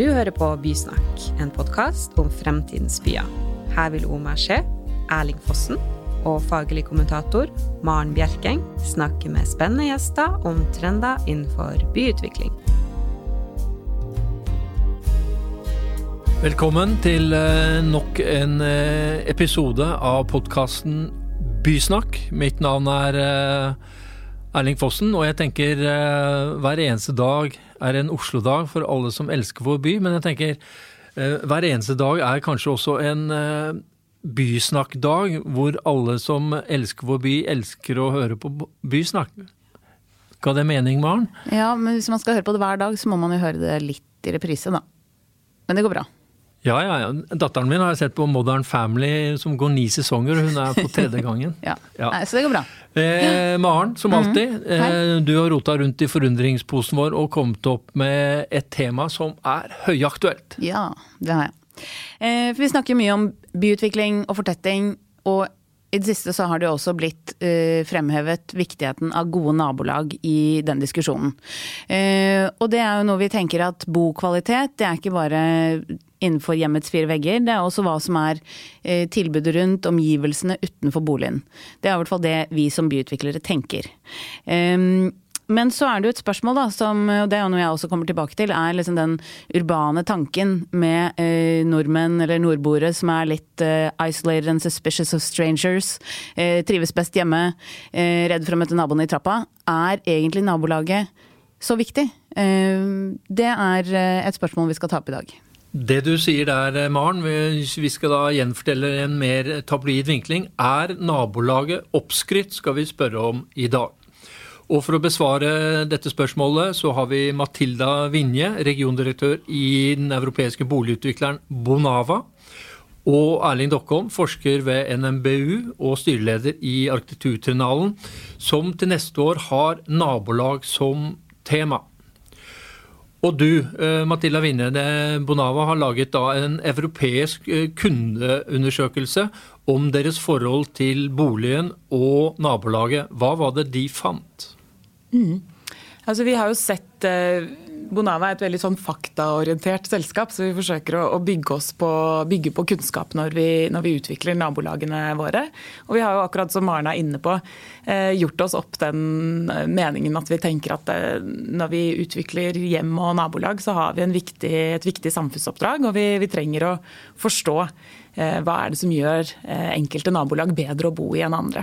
Du hører på Bysnakk, en podkast om fremtidens byer. Her vil Omar Skje, Erling Fossen og faglig kommentator Maren Bjerkeng snakke med spennende gjester om trender innenfor byutvikling. Velkommen til eh, nok en eh, episode av podkasten Bysnakk. Mitt navn er eh, Erling Fossen, og jeg tenker hver eneste dag er en Oslo-dag for alle som elsker vår by. Men jeg tenker hver eneste dag er kanskje også en bysnakkdag hvor alle som elsker vår by, elsker å høre på bysnakk. Ga det mening, Maren? Ja, men hvis man skal høre på det hver dag, så må man jo høre det litt i reprise, da. Men det går bra. Ja, ja, ja. Datteren min har jeg sett på Modern Family som går ni sesonger, hun er på tredje gangen. ja. ja. Nei, så det går bra. Eh, Maren, som mhm. alltid. Mm -hmm. eh, du har rota rundt i forundringsposen vår og kommet opp med et tema som er høyaktuelt. Ja, det har jeg. Eh, for vi snakker mye om byutvikling og fortetting. og i det siste så har det jo også blitt uh, fremhevet viktigheten av gode nabolag i den diskusjonen. Uh, og det er jo noe vi tenker at bokvalitet, det er ikke bare innenfor hjemmets fire vegger. Det er også hva som er eh, tilbudet rundt omgivelsene utenfor boligen. Det er i hvert fall det vi som byutviklere tenker. Um, men så er det jo et spørsmål, da, som, og det er jo noe jeg også kommer tilbake til, er liksom den urbane tanken med eh, nordmenn eller nordboere som er litt eh, isolated and suspicious of strangers, eh, trives best hjemme, eh, redd for å møte naboene i trappa. Er egentlig nabolaget så viktig? Eh, det er eh, et spørsmål vi skal ta opp i dag. Det du sier der, Maren, vi skal da gjenfortelle en mer tabloid vinkling. Er nabolaget oppskrytt, skal vi spørre om i dag. Og For å besvare dette spørsmålet så har vi Matilda Vinje, regiondirektør i den europeiske boligutvikleren Bonava. Og Erling Dokkholm, forsker ved NMBU og styreleder i Arkitekturtrinalen, som til neste år har nabolag som tema. Og du, eh, Matilda Winne, Bonava har laget en europeisk eh, kundeundersøkelse om deres forhold til boligen og nabolaget. Hva var det de fant? Mm. Altså, vi har jo sett eh, Bonava er et veldig sånn faktaorientert selskap, så vi forsøker å, bygge, på, bygge på, kunnskap når vi, når vi, utvikler nabolagene våre. Og vi har jo akkurat som Maren er inne på, eh, gjort oss opp den eh, meningen at vi tenker at eh, når vi utvikler hjem og nabolag, så har vi viktig, et viktig samfunnsoppdrag, og vi, vi trenger å forstå hva er det som gjør enkelte nabolag bedre å bo i enn andre.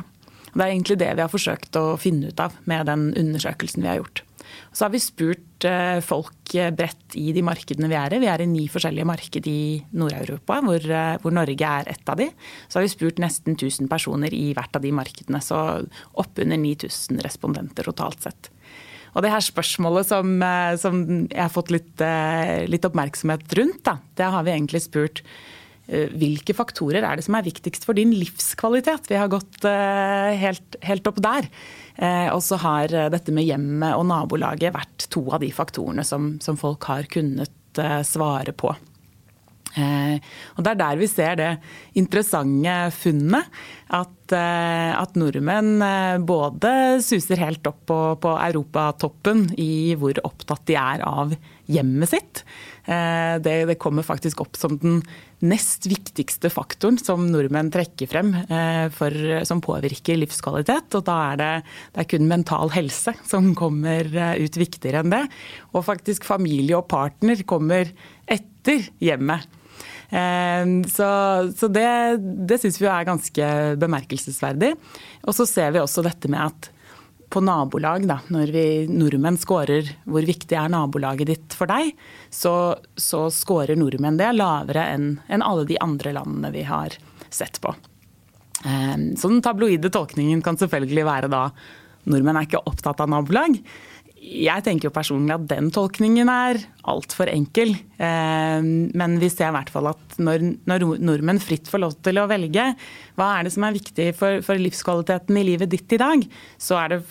Det er egentlig det vi har forsøkt å finne ut av med den undersøkelsen vi har gjort. Så har vi spurt eh, folk eh, bredt i de markedene vi er i. Vi er i ni forskjellige marked i Nord-Europa, hvor, eh, hvor, Norge er ett av de. Så har vi spurt nesten 1000 personer i hvert av de markedene, så oppunder 9000 respondenter totalt sett. Og det her spørsmålet som, som jeg har fått litt, litt oppmerksomhet rundt, da, det har vi egentlig spurt hvilke faktorer er det som er viktigst for din livskvalitet? Vi har gått helt, helt opp der. Eh, og så har eh, dette med hjemmet og nabolaget vært to av de faktorene som, som folk har kunnet eh, svare på. Og Det er der vi ser det interessante funnet. At, at nordmenn både suser helt opp på, på europatoppen i hvor opptatt de er av hjemmet sitt. Det, det kommer faktisk opp som den nest viktigste faktoren som nordmenn trekker frem eh, for, som påvirker livskvalitet. Og da er det, det er kun mental helse som kommer eh, ut viktigere enn det. Og faktisk familie og partner kommer etter hjemmet. Eh, så, så det, det syns vi er ganske bemerkelsesverdig. Og så ser vi også dette med at på nabolag, da, når vi nordmenn scorer hvor viktig er nabolaget ditt for deg, så, så scorer nordmenn det lavere enn en alle de andre landene vi har sett på. Ehm, så den tabloide tolkningen kan selvfølgelig være da nordmenn er ikke opptatt av nabolag. Jeg tenker jo personlig at den tolkningen er altfor enkel. Ehm, men vi ser i hvert fall at når, når, nordmenn fritt får lov til å velge hva er det som er viktig for, for livskvaliteten i livet ditt i dag, så er det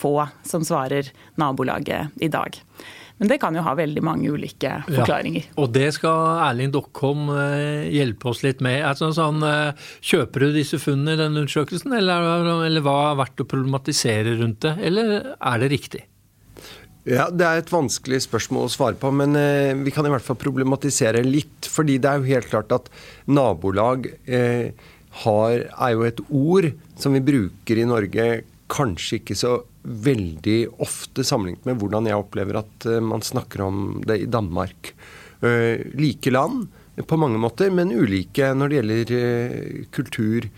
få som svarer nabolaget i dag. Men det kan jo ha veldig mange ulike forklaringer. Ja, og det skal Erling Dokkholm eh, hjelpe oss litt med. Altså, sånn, kjøper du disse funnene i denne undersøkelsen, eller, eller hva er verdt å problematisere rundt det, eller er det riktig? Ja, Det er et vanskelig spørsmål å svare på, men eh, vi kan i hvert fall problematisere litt. fordi det er jo helt klart at nabolag eh, har, er jo et ord som vi bruker i Norge kanskje ikke så veldig ofte sammenlignet med hvordan jeg opplever at eh, man snakker om det i Danmark. Eh, like land på mange måter, men ulike når det gjelder eh, kultur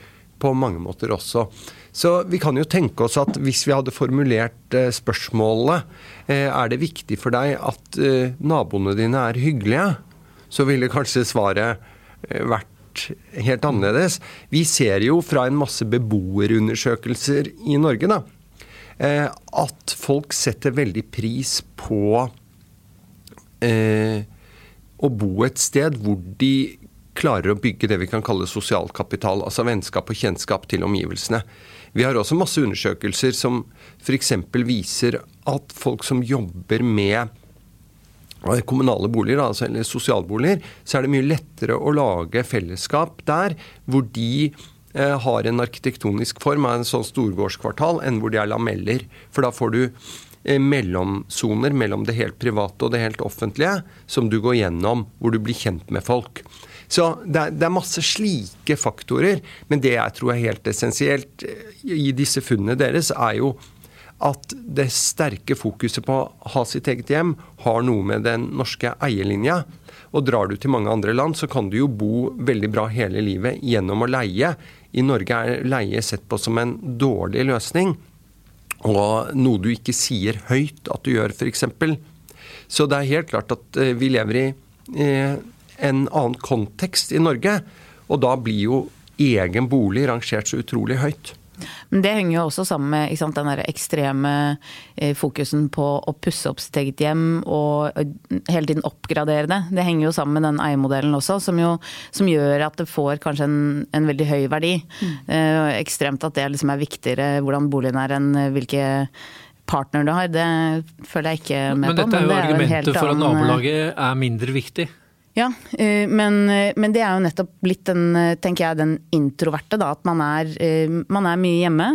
på mange måter også. Så vi kan jo tenke oss at hvis vi hadde formulert eh, spørsmålet eh, er det viktig for deg at eh, naboene dine er hyggelige, så ville kanskje svaret vært helt annerledes. Vi ser jo fra en masse beboerundersøkelser i Norge da, at folk setter veldig pris på å bo et sted hvor de klarer å bygge det vi kan kalle sosial kapital, altså vennskap og kjennskap til omgivelsene. Vi har også masse undersøkelser som f.eks. viser at folk som jobber med kommunale boliger, altså, eller sosialboliger, så er det mye lettere å lage fellesskap der hvor de eh, har en arkitektonisk form av en sånn storgårdskvartal, enn hvor de er lameller. For da får du eh, mellomsoner mellom det helt private og det helt offentlige, som du går gjennom, hvor du blir kjent med folk. Så det er, det er, masse slike faktorer. Men det jeg tror er helt essensielt eh, i disse funnene deres, er jo at det sterke fokuset på å ha sitt eget hjem har noe med den norske eierlinja. Og drar du til mange andre land, så kan du jo bo veldig bra hele livet gjennom å leie. I Norge er leie sett på som en dårlig løsning. Og noe du ikke sier høyt at du gjør, f.eks. Så det er helt klart at eh, vi lever i eh, en annen kontekst i Norge. Og da blir jo egen bolig rangert så utrolig høyt. Men Det henger jo også sammen med sant, den der ekstreme eh, fokusen på å pusse opp sitt eget hjem og hele tiden oppgradere det. Det henger jo sammen med den eiermodellen også, som, jo, som gjør at det får kanskje en, en veldig høy verdi. Mm. Eh, ekstremt at det liksom er viktigere hvordan boligen er enn hvilke partner du har. Det føler jeg ikke med på. Men dette er jo argumentet for at nabolaget er mindre viktig. Ja, eh, men, eh, men, det er jo nettopp blitt den, eh, tenker jeg, den introverte. Da, at man er, man er, mye hjemme.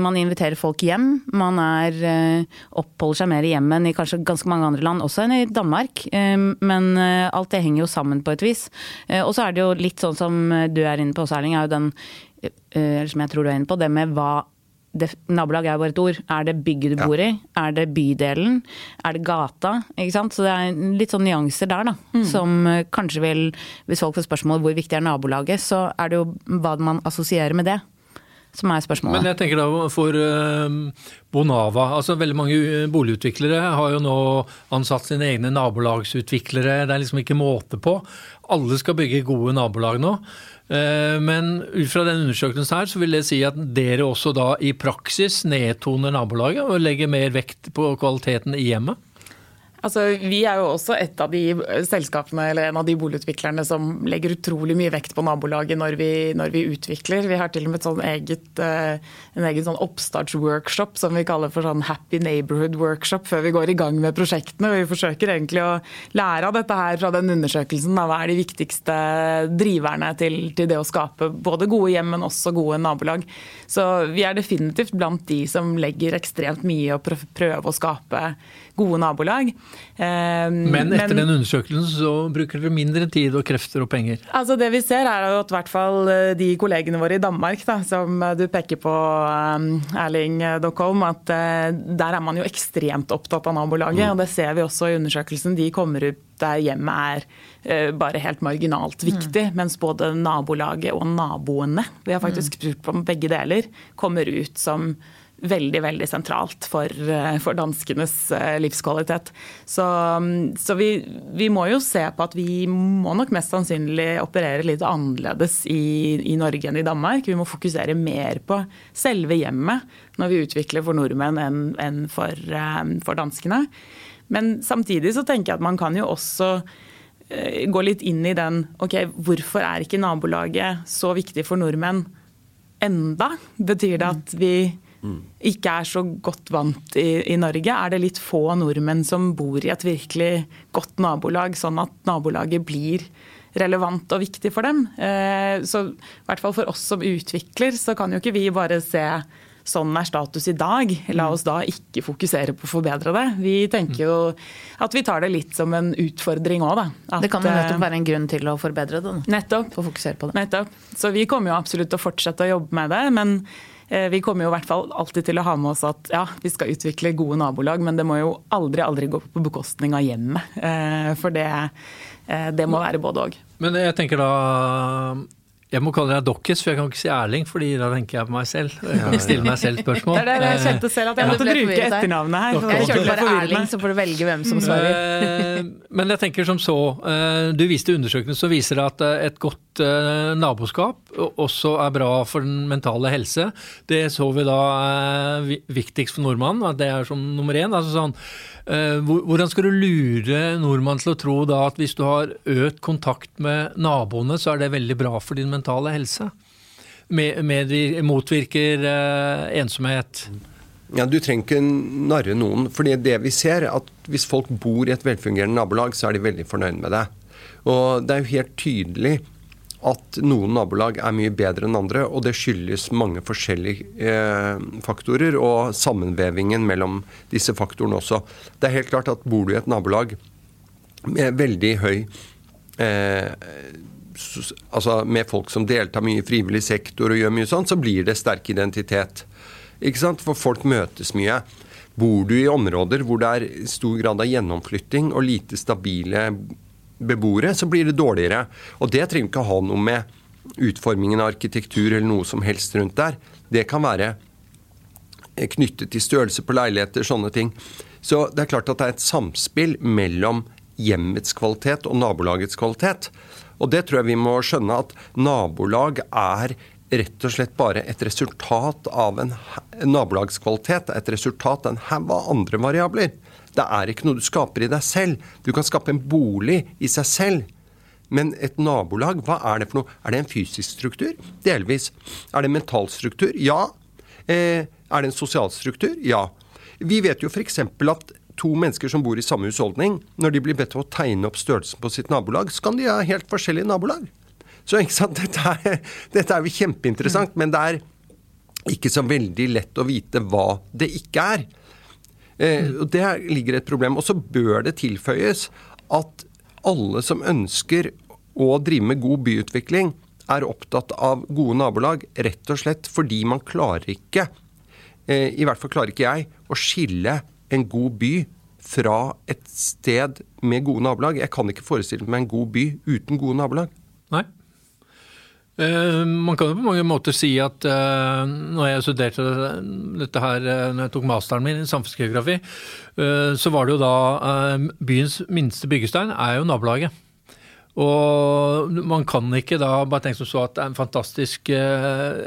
Man inviterer folk hjem. Man er, oppholder seg mer i hjemmet enn i kanskje ganske mange andre land, også enn i Danmark. Men alt det henger jo sammen på et vis. Og så er det jo litt sånn som du er inne på, Erling, er jo den som jeg tror du er inne på, det med hva det, nabolag er jo bare et ord. Er det bygget du bor i? Er det bydelen? Er det gata? Ikke sant? Så det er litt sånn nyanser der, da. Mm. Som eh, kanskje vil Hvis folk får spørsmål hvor viktig er nabolaget, så er det jo hva man assosierer med det. Som er spørsmålet. Men jeg tenker da for uh, Bonava. altså Veldig mange boligutviklere har jo nå ansatt sine egne nabolagsutviklere. Det er liksom ikke måte på. Alle skal bygge gode nabolag nå. Eh, men ut fra den undersøkelsen her, så vil det si at dere også da i praksis nedtoner nabolaget og legger mer vekt på kvaliteten i hjemmet? Altså, vi er jo også et av de selskapene eller en av de boligutviklerne som legger utrolig mye vekt på nabolaget når vi, når vi utvikler. Vi har til og med sånn eget, eh, en egen sånn oppstartsworkshop som vi kaller for sånn Happy Neighborhood Workshop før vi går i gang med prosjektene. Vi forsøker egentlig å lære av dette her fra den undersøkelsen. Da. Hva er de viktigste driverne til, til det å skape både gode hjem, men også gode nabolag. Så vi er definitivt blant de som legger ekstremt mye å prøve å skape gode nabolag. Ehm, men etter Men, den undersøkelsen så bruker dere mindre tid og krefter og penger? Altså Det vi ser er at hvert fall eh, de kollegene våre i Danmark, da, som du peker på Erling.com, Erling at eh, der er man jo ekstremt opptatt av nabolaget. Mm. og Det ser vi også i undersøkelsen. De kommer ut der hjemmet er eh, bare helt marginalt viktig, mm. mens både nabolaget og naboene, vi har faktisk mm. spurt om begge deler, kommer ut som veldig veldig sentralt for, eh, for danskenes eh, livskvalitet. Så, mm, så vi, vi, må jo se på at vi må nok mest sannsynlig operere litt annerledes i, i, Norge enn i Danmark. Vi må fokusere mer på selve hjemmet når vi utvikler for nordmenn enn, enn for, eh, for danskene. Men samtidig så tenker jeg at man kan jo også gå litt inn i den ok, Hvorfor er ikke nabolaget så viktig for nordmenn enda? Betyr det at vi ikke er så godt vant i, i, Norge? Er det litt få nordmenn som bor i et virkelig godt nabolag, sånn at nabolaget blir relevant og viktig for dem? Eh, så i hvert fall for oss som utvikler, så kan jo ikke vi bare se sånn er status i dag. La oss da ikke fokusere på å forbedre det. Vi tenker jo at vi tar det litt som en utfordring òg, da. At, det kan jo nettopp være en grunn til å forbedre det. Nettopp. For å fokusere på det. Nettopp. Så vi kommer jo absolutt til å fortsette å jobbe med det. men eh, vi kommer jo i hvert fall alltid til å ha med oss at ja, vi skal utvikle gode nabolag, men det må jo aldri aldri gå på bekostning av hjemmet. Eh, for det, det må være både òg. Men jeg tenker da jeg må kalle deg Dokkis, for jeg kan ikke si Erling, fordi da tenker jeg på meg selv. Jeg kan ikke stille meg selv spørsmål. Det er det jeg kjente selv, at jeg måtte bruke etternavnet her. Jeg kjørte bare Erling, så får du velge hvem som svarer. Eh, men jeg tenker som så, eh, du viste undersøkelsen som viser at eh, et godt naboskap også er bra for den mentale helse. Det så vi da viktigst for nordmannen, at det er som nummer én. Altså sånn, hvordan skal du lure nordmannen til å tro da at hvis du har økt kontakt med naboene, så er det veldig bra for din mentale mentale helse. Med, med motvirker eh, ensomhet. Ja, Du trenger ikke narre noen. fordi det vi ser, er at hvis folk bor i et velfungerende nabolag, så er de veldig fornøyd med det. Og det er jo helt tydelig at noen nabolag er mye bedre enn andre, og det skyldes mange forskjellige eh, faktorer, og sammenvevingen mellom disse faktorene også. Det er helt klart at bor du i et nabolag med veldig høy eh, altså med folk som deltar mye i frivillig sektor og gjør mye sånn, så blir det sterk identitet. Ikke sant? For folk møtes mye. Bor du i områder hvor det er stor grad av gjennomflytting og lite stabile beboere, så blir det dårligere. Og det trenger ikke ha noe med utformingen av arkitektur eller noe som helst rundt der. Det kan være knyttet til størrelse på leiligheter, sånne ting. Så det er klart at det er et samspill mellom hjemmets kvalitet og nabolagets kvalitet. Og det tror jeg vi må skjønne at nabolag er rett og slett bare et resultat av en nabolagskvalitet. Et resultat av en haug av andre variabler. Det er ikke noe du skaper i deg selv. Du kan skape en bolig i seg selv. Men et nabolag, hva er det for noe? Er det en fysisk struktur? Delvis. Er det en mental struktur? Ja. Eh, er det en sosial struktur? Ja. Vi vet jo f.eks. at to mennesker som bor i samme husholdning, når de blir bedt om å tegne opp størrelsen på sitt nabolag, så kan de ha helt forskjellige nabolag. Så ikke sant? Dette, er, dette er jo kjempeinteressant, men det er ikke så veldig lett å vite hva det ikke er. Eh, og Det ligger et problem. Og så bør det tilføyes at alle som ønsker å drive med god byutvikling, er opptatt av gode nabolag, rett og slett fordi man klarer ikke, eh, i hvert fall klarer ikke jeg, å skille en god by fra et sted med gode nabolag. Jeg kan ikke forestille meg en god by uten gode nabolag. Nei. Uh, man kan jo på mange måter si at uh, når jeg studerte dette her, uh, når jeg tok masteren min i samfunnsgeografi, så var det jo da byens minste byggestein er jo nabolaget. Og man kan ikke da bare tenke som så at det er en fantastisk eh,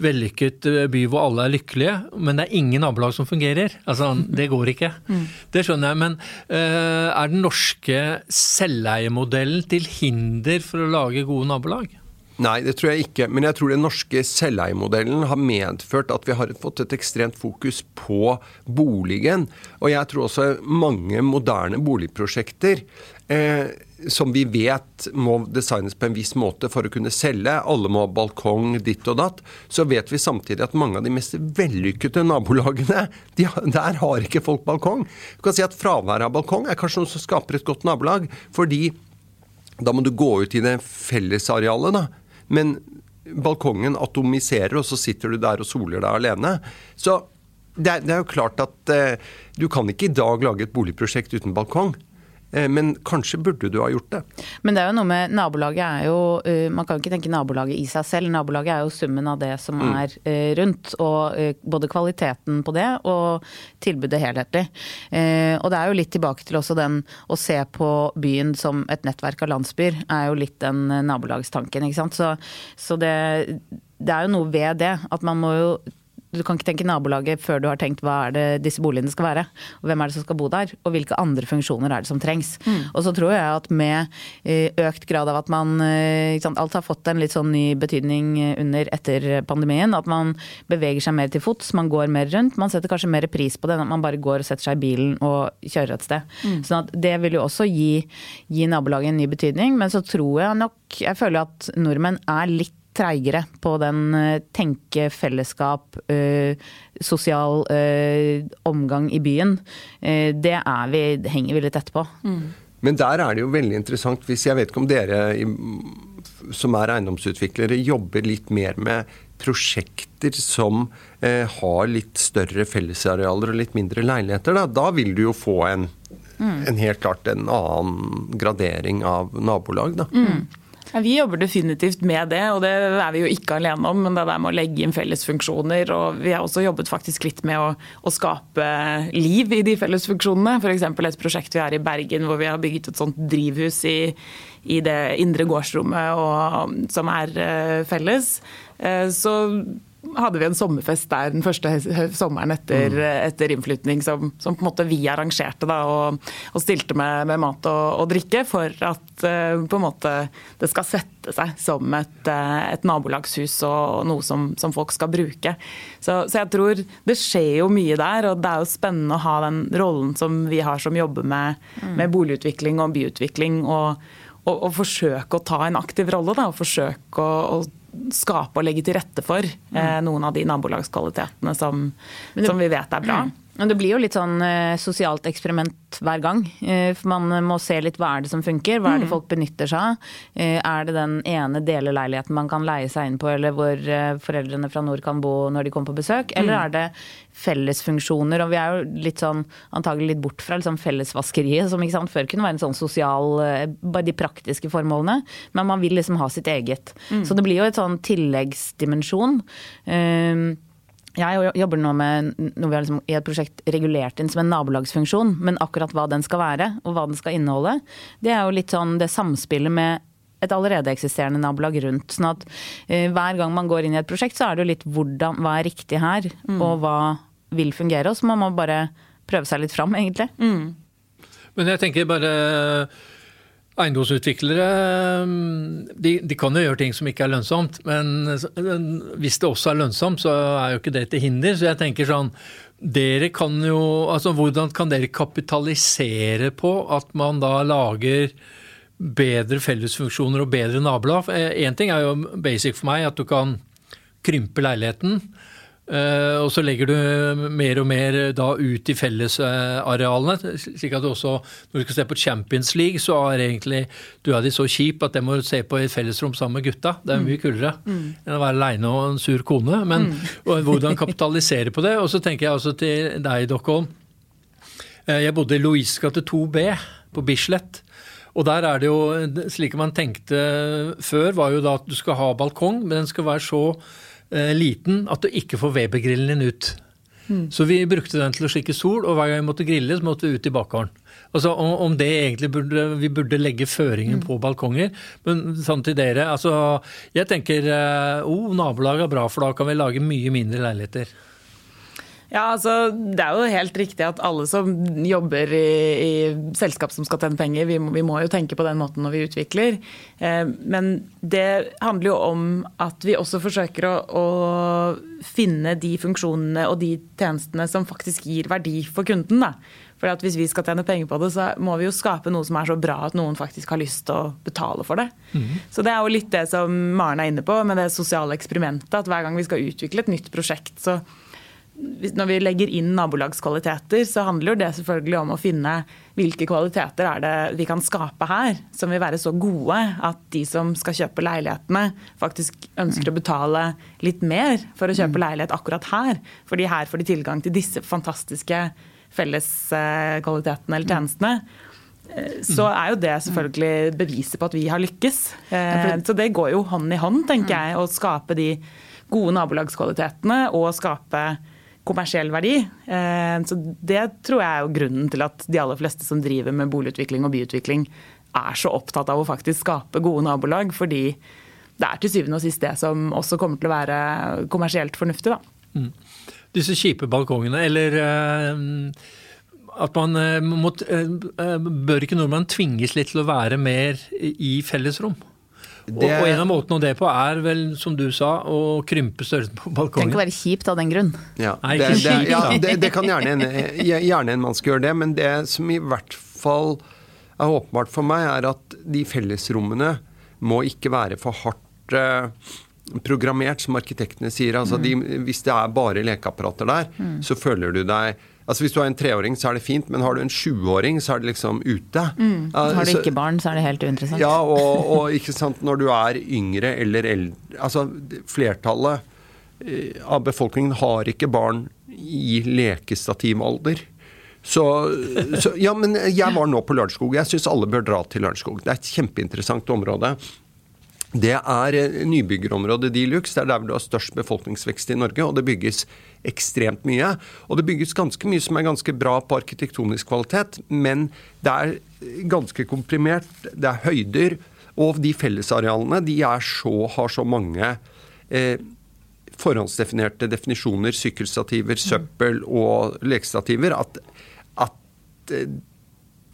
vellykket eh, by hvor alle er lykkelige, men det er ingen nabolag som fungerer. Altså, Det går ikke. Mm. Det skjønner jeg. Men eh, er den norske selveiemodellen til hinder for å lage gode nabolag? Nei, det tror jeg ikke. Men jeg tror den norske selveiemodellen har medført at vi har fått et ekstremt fokus på boligen. Og jeg tror også mange moderne boligprosjekter eh, som vi vet må designes på en viss måte for å kunne selge. Alle må ha balkong, ditt og datt. Så vet vi samtidig at mange av de mest vellykkede nabolagene, de, der har ikke folk balkong. Du kan si at Fraværet av balkong er kanskje noe som skaper et godt nabolag. fordi da må du gå ut i det fellesarealet, da. Men balkongen atomiserer, og så sitter du der og soler deg alene. Så det er, det er jo klart at eh, du kan ikke i dag lage et boligprosjekt uten balkong. Eh, men kanskje burde du ha gjort det. Men det er jo noe med nabolaget er jo eh, Man kan ikke tenke nabolaget i seg selv. Nabolaget er jo summen av det som mm. er eh, rundt. Og både kvaliteten på det og tilbudet helhetlig. Og det er jo litt tilbake til også den å se på byen som et nettverk av landsbyer, er jo litt den nabolagstanken, ikke sant. Så, så det, det er jo noe ved det. At man må jo du kan ikke tenke nabolaget før du har tenkt hva er det disse boligene skal være. Og hvem er det som skal bo der, og hvilke andre funksjoner er det som trengs. Mm. Og så tror jeg at med eh, økt grad av at man eh, sant, Alt har fått en litt sånn ny betydning under etter pandemien. At man beveger seg mer til fots, man går mer rundt. Man setter kanskje mer pris på det enn at man bare går og setter seg i bilen og kjører et sted. Mm. Sånn at det vil jo også gi, gi nabolaget en ny betydning. Men så tror jeg nok Jeg føler at nordmenn er litt treigere på den eh, tenke fellesskap, sosial omgang i byen. Det er vi, henger vi litt etterpå. Mm. Men der er det jo veldig interessant, hvis jeg vet ikke om dere som er eiendomsutviklere, jobber litt mer med prosjekter som eh, har litt større fellesarealer og litt mindre leiligheter, da, da vil du jo få en, mm. en, helt klart en annen gradering av nabolag. Da. Mm. Ja, vi jobber definitivt med det, og det er vi jo ikke alene om. Men det der med å legge inn fellesfunksjoner. Og vi har også jobbet faktisk litt med å, å skape liv i de fellesfunksjonene. F.eks. et prosjekt vi har i Bergen hvor vi har bygget et sånt drivhus i, i det indre gårdsrommet og, som er uh, felles. Uh, så hadde vi en sommerfest der den første sommeren etter, mm. etter innflytning, som, som, på en måte vi arrangerte da, og, og stilte med, med mat og, og, drikke for at uh, på en måte det skal sette seg som et, uh, et nabolagshus og noe som, som folk skal bruke. Så, så, jeg tror det skjer jo mye der, og det er jo spennende å ha den rollen som vi har som jobber med, mm. med boligutvikling og byutvikling. og og, forsøke å ta en aktiv rolle. Da, og forsøke å, å skape og legge til rette for eh, noen av de nabolagskvalitetene som, det, som vi vet er bra. Mm. Men det blir jo litt sånn eh, sosialt eksperiment hver gang. Eh, for man må se litt hva er det som funker, hva er det mm. folk benytter seg av. Eh, er det den ene deleleiligheten man kan leie seg inn på, eller hvor foreldrene fra nord kan bo når de kommer på besøk? Eller mm. er det fellesfunksjoner? Og vi er jo litt sånn antagelig litt bort fra liksom fellesvaskeriet, som ikke sant, før kunne være en sånn sosial Bare de praktiske formålene. Men man vil liksom ha sitt eget. Mm. Så det blir jo et sånn tilleggsdimensjon. Uh, jeg jobber nå med noe vi har liksom i et prosjekt regulert inn som en nabolagsfunksjon. Men akkurat hva den skal være, og hva den skal inneholde, det er jo litt sånn det samspillet med et allerede eksisterende nabolag rundt. sånn at uh, hver gang man går inn i et prosjekt, så er det jo litt hvordan, hva er riktig her, mm. og hva vil fungere. Og så må man bare prøve seg litt fram, egentlig. Mm. Men jeg tenker bare Eiendomsutviklere de, de, kan jo gjøre ting som ikke er lønnsomt, men hvis det også er lønnsomt, så er jo ikke det til hinder. Så jeg tenker sånn dere kan jo, altså Hvordan kan dere kapitalisere på at man da lager bedre fellesfunksjoner og bedre nabolag? Én ting er jo basic for meg, at du kan krympe leiligheten. Uh, og så legger du mer og mer da ut i fellesarealene. slik at du også, når du skal se på Champions League, så er egentlig du er de så kjip at det må du se på i et fellesrom sammen med gutta. Det er mye mm. kulere mm. enn å være aleine og en sur kone. Men mm. hvordan kapitalisere på det. Og så tenker jeg også til deg, Dokkholm. Uh, jeg bodde i Louise gate 2B på Bislett. Og der er det jo slik man tenkte før, var jo da at du skal ha balkong, men den skal være så Eh, liten at du ikke får Weber-grillen din ut. Mm. Så vi brukte den til å skikke sol, og hver gang vi måtte grille, så måtte vi ut i bakgården. Altså om, om, det egentlig burde Vi burde legge føringen mm. på balkonger. Men sånn til dere, altså Jeg tenker uh, oh, nabolag er bra, for da kan vi lage mye mindre leiligheter. Ja, altså, Det er jo helt riktig at alle som jobber i, i selskap som skal tjene penger, vi må, vi må, jo tenke på den måten når vi utvikler. Eh, men det handler jo om at vi også forsøker å, å, finne de funksjonene og de tjenestene som faktisk gir verdi for kunden. da. For Hvis vi skal tjene penger på det, så må vi jo skape noe som er så bra at noen faktisk har lyst til å betale for det. Mm. Så Det er jo litt det som Maren er inne på med det sosiale eksperimentet. At hver gang vi skal utvikle et nytt prosjekt, så når vi legger inn nabolagskvaliteter, så handler det selvfølgelig om å finne hvilke kvaliteter er det vi kan skape her, som vil være så gode at de som skal kjøpe leilighetene, faktisk ønsker å betale litt mer for å kjøpe mm. leilighet akkurat her. Fordi her får de tilgang til disse fantastiske felleskvalitetene eller tjenestene. Eh, så mm. er jo det selvfølgelig beviset på at vi har lykkes. Eh, så det går jo hånd i hånd, tenker mm. jeg, å skape de gode nabolagskvalitetene og skape kommersiell verdi. Eh, så Det tror jeg er jo grunnen til at de aller fleste som driver med boligutvikling og byutvikling, er så opptatt av å faktisk skape gode nabolag. Fordi det er til syvende og sist det som også kommer til å være kommersielt fornuftig. da. Mm. Disse kjipe balkongene, eller uh, at man uh, må, Bør ikke nordmenn tvinges litt til å være mer i fellesrom? Det... Og, en av måtene å det på er vel, som du sa, å krympe størrelsen på balkongen. Trenger ikke være kjipt av den grunn. Ja, Nei, det, det, ja, det, det, kan gjerne en, gjerne en man skal gjøre det, men det som i hvert fall er åpenbart for meg, er at de fellesrommene må ikke være for hardt eh, programmert, som arkitektene sier. Altså de, hvis det er bare lekeapparater der, så føler du deg Altså Hvis du har en treåring, så er det fint, men har du en sjuåring, så er det liksom ute. Mm. Har du ikke barn, så er det helt uinteressant. ja, og, og ikke sant, når du er yngre eller eldre Altså, flertallet eh, av befolkningen har ikke barn i lekestativalder. Så, så Ja, men jeg var nå på Lørenskog. Jeg syns alle bør dra til Lørenskog. Det er et kjempeinteressant område. Det er eh, nybyggerområdet de luxe. Det er der du har størst befolkningsvekst i Norge, og det bygges ekstremt mye. Og det bygges ganske mye som er ganske bra på arkitektonisk kvalitet, men det er ganske komprimert. Det er høyder, og de fellesarealene de er så, har så mange eh, forhåndsdefinerte definisjoner, sykkelstativer, søppel og lekestativer, at, at eh,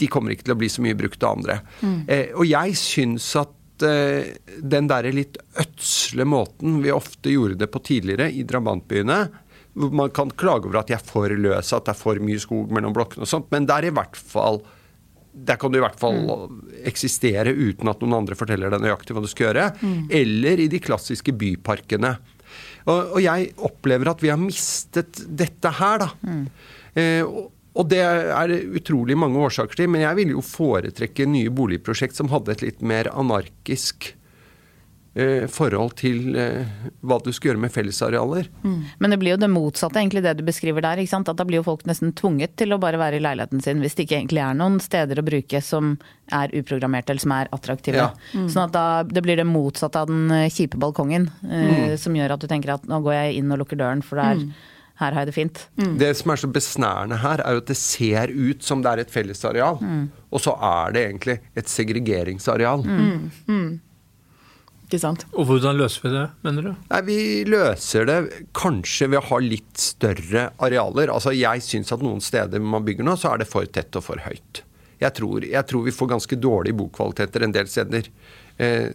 de kommer ikke til å bli så mye brukt av andre. Eh, og jeg syns at eh, den derre litt ødsle måten vi ofte gjorde det på tidligere i drabantbyene hvor Man kan klage over at de er for løse, at det er for mye skog mellom blokkene og sånt, men er hvert fall der kan du i hvert fall eksistere uten at noen andre forteller deg nøyaktig hva du skal gjøre. Eller i de klassiske byparkene. Og, og jeg opplever at vi har mistet dette her, da. Eh, og, og det er det utrolig mange årsaker til, men jeg ville jo foretrekke nye boligprosjekt som hadde et litt mer anarkisk eh, forhold til eh, hva du skal gjøre med fellesarealer. Men det blir jo det motsatte, egentlig det du beskriver der. ikke sant? At da blir jo folk nesten tvunget til å bare være i leiligheten sin, hvis det ikke egentlig er noen steder å bruke som er uprogrammerte eller som er attraktive. Ja. Sånn at da det blir det motsatte av den eh, kjipe balkongen, eh, som gjør at du tenker at nå går jeg inn og lukker døren, for der, her har jeg det fint. Det som er så besnærende her, er jo at det ser ut som det er et fellesareal, og så er det egentlig et segregeringsareal. Ikke sant? Og hvordan løser vi det, mener du? Nei, Vi løser det kanskje ved å ha litt større arealer. Altså, Jeg syns at noen steder man bygger nå, så er det for tett og for høyt. Jeg tror, jeg tror vi får ganske dårlige bokvaliteter en del steder. Eh,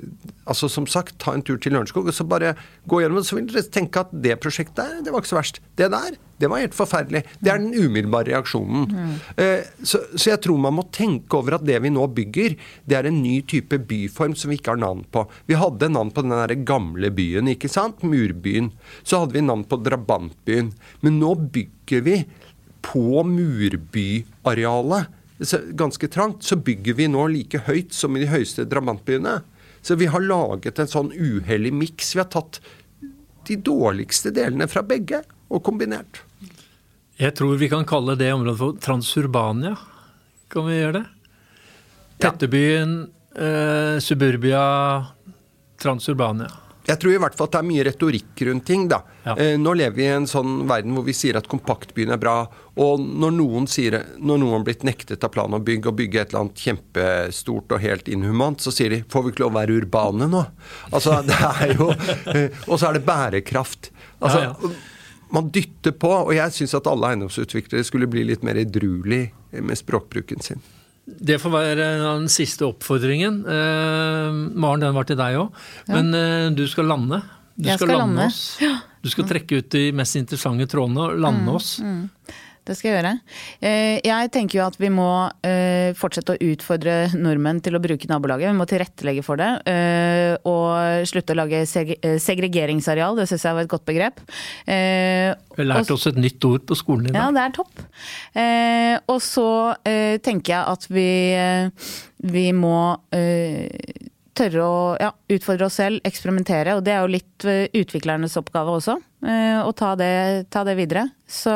altså Som sagt, ta en tur til Lørenskog og så bare gå gjennom det. Så vil dere tenke at det prosjektet der, det var ikke så verst. Det der, det var helt forferdelig. Det er den umiddelbare reaksjonen. Eh, så, så jeg tror man må tenke over at det vi nå bygger, det er en ny type byform som vi ikke har navn på. Vi hadde navn på den der gamle byen, ikke sant? Murbyen. Så hadde vi navn på drabantbyen. Men nå bygger vi på murbyarealet ganske trangt, så bygger vi nå like høyt som i de høyeste drabantbyene. Så vi har laget en sånn uhellig miks. Vi har tatt de dårligste delene fra begge og kombinert. Jeg tror vi kan kalle det området for Transurbania. Kan vi gjøre det? Tettebyen, eh, suburbia, Transurbania. Jeg tror i hvert fall at det er mye retorikk rundt ting. da. Ja. Eh, nå lever vi i en sånn verden hvor vi sier at kompaktbyen er bra. Og når noen sier når noen har blitt nektet av plan og bygg å bygge et eller annet kjempestort og helt inhumant, så sier de får vi ikke lov å være urbane nå? Altså, det er jo eh, Og så er det bærekraft. Altså, Ja, Man dytter på, og jeg syns at alle eiendomsutviklere skulle bli litt mer edruelig med språkbruken sin. Det får være den siste oppfordringen. Eh, Maren, den var til deg òg. Men eh, du skal lande. Du Jeg skal, skal lande, oss. Du skal trekke ut de mest interessante trådene og lande oss. Det skal jeg gjøre. Eh, Jeg tenker jo at vi må eh, fortsette å utfordre nordmenn til å bruke nabolaget. Vi må tilrettelegge for det. eh, Og slutte å lage segregeringsareal, det syns jeg var et godt begrep. Vi har lært oss et nytt ord på skolen i dag. Ja, det er topp. Og så tenker jeg at vi, vi må tørre å ja, utfordre oss selv, eksperimentere. Og det er jo litt utviklernes oppgave også, å ta det, ta det videre. Så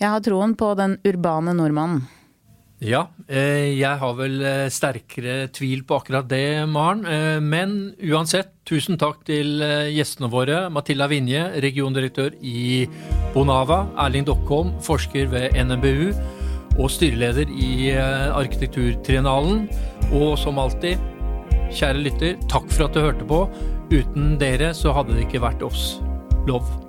jeg har troen på den urbane nordmannen. Ja, eh, jeg har vel eh, sterkere tvil på akkurat det, Maren. Eh, Men uansett, tusen takk til gjestene våre. Matilda Vinje, regiondirektør i Bonava. Erling Dokkholm, forsker ved NMBU. Og styreleder i Arkitekturtriennalen. Og som alltid, kjære lytter, takk for at du hørte på. Uten dere så hadde det ikke vært oss. Lov.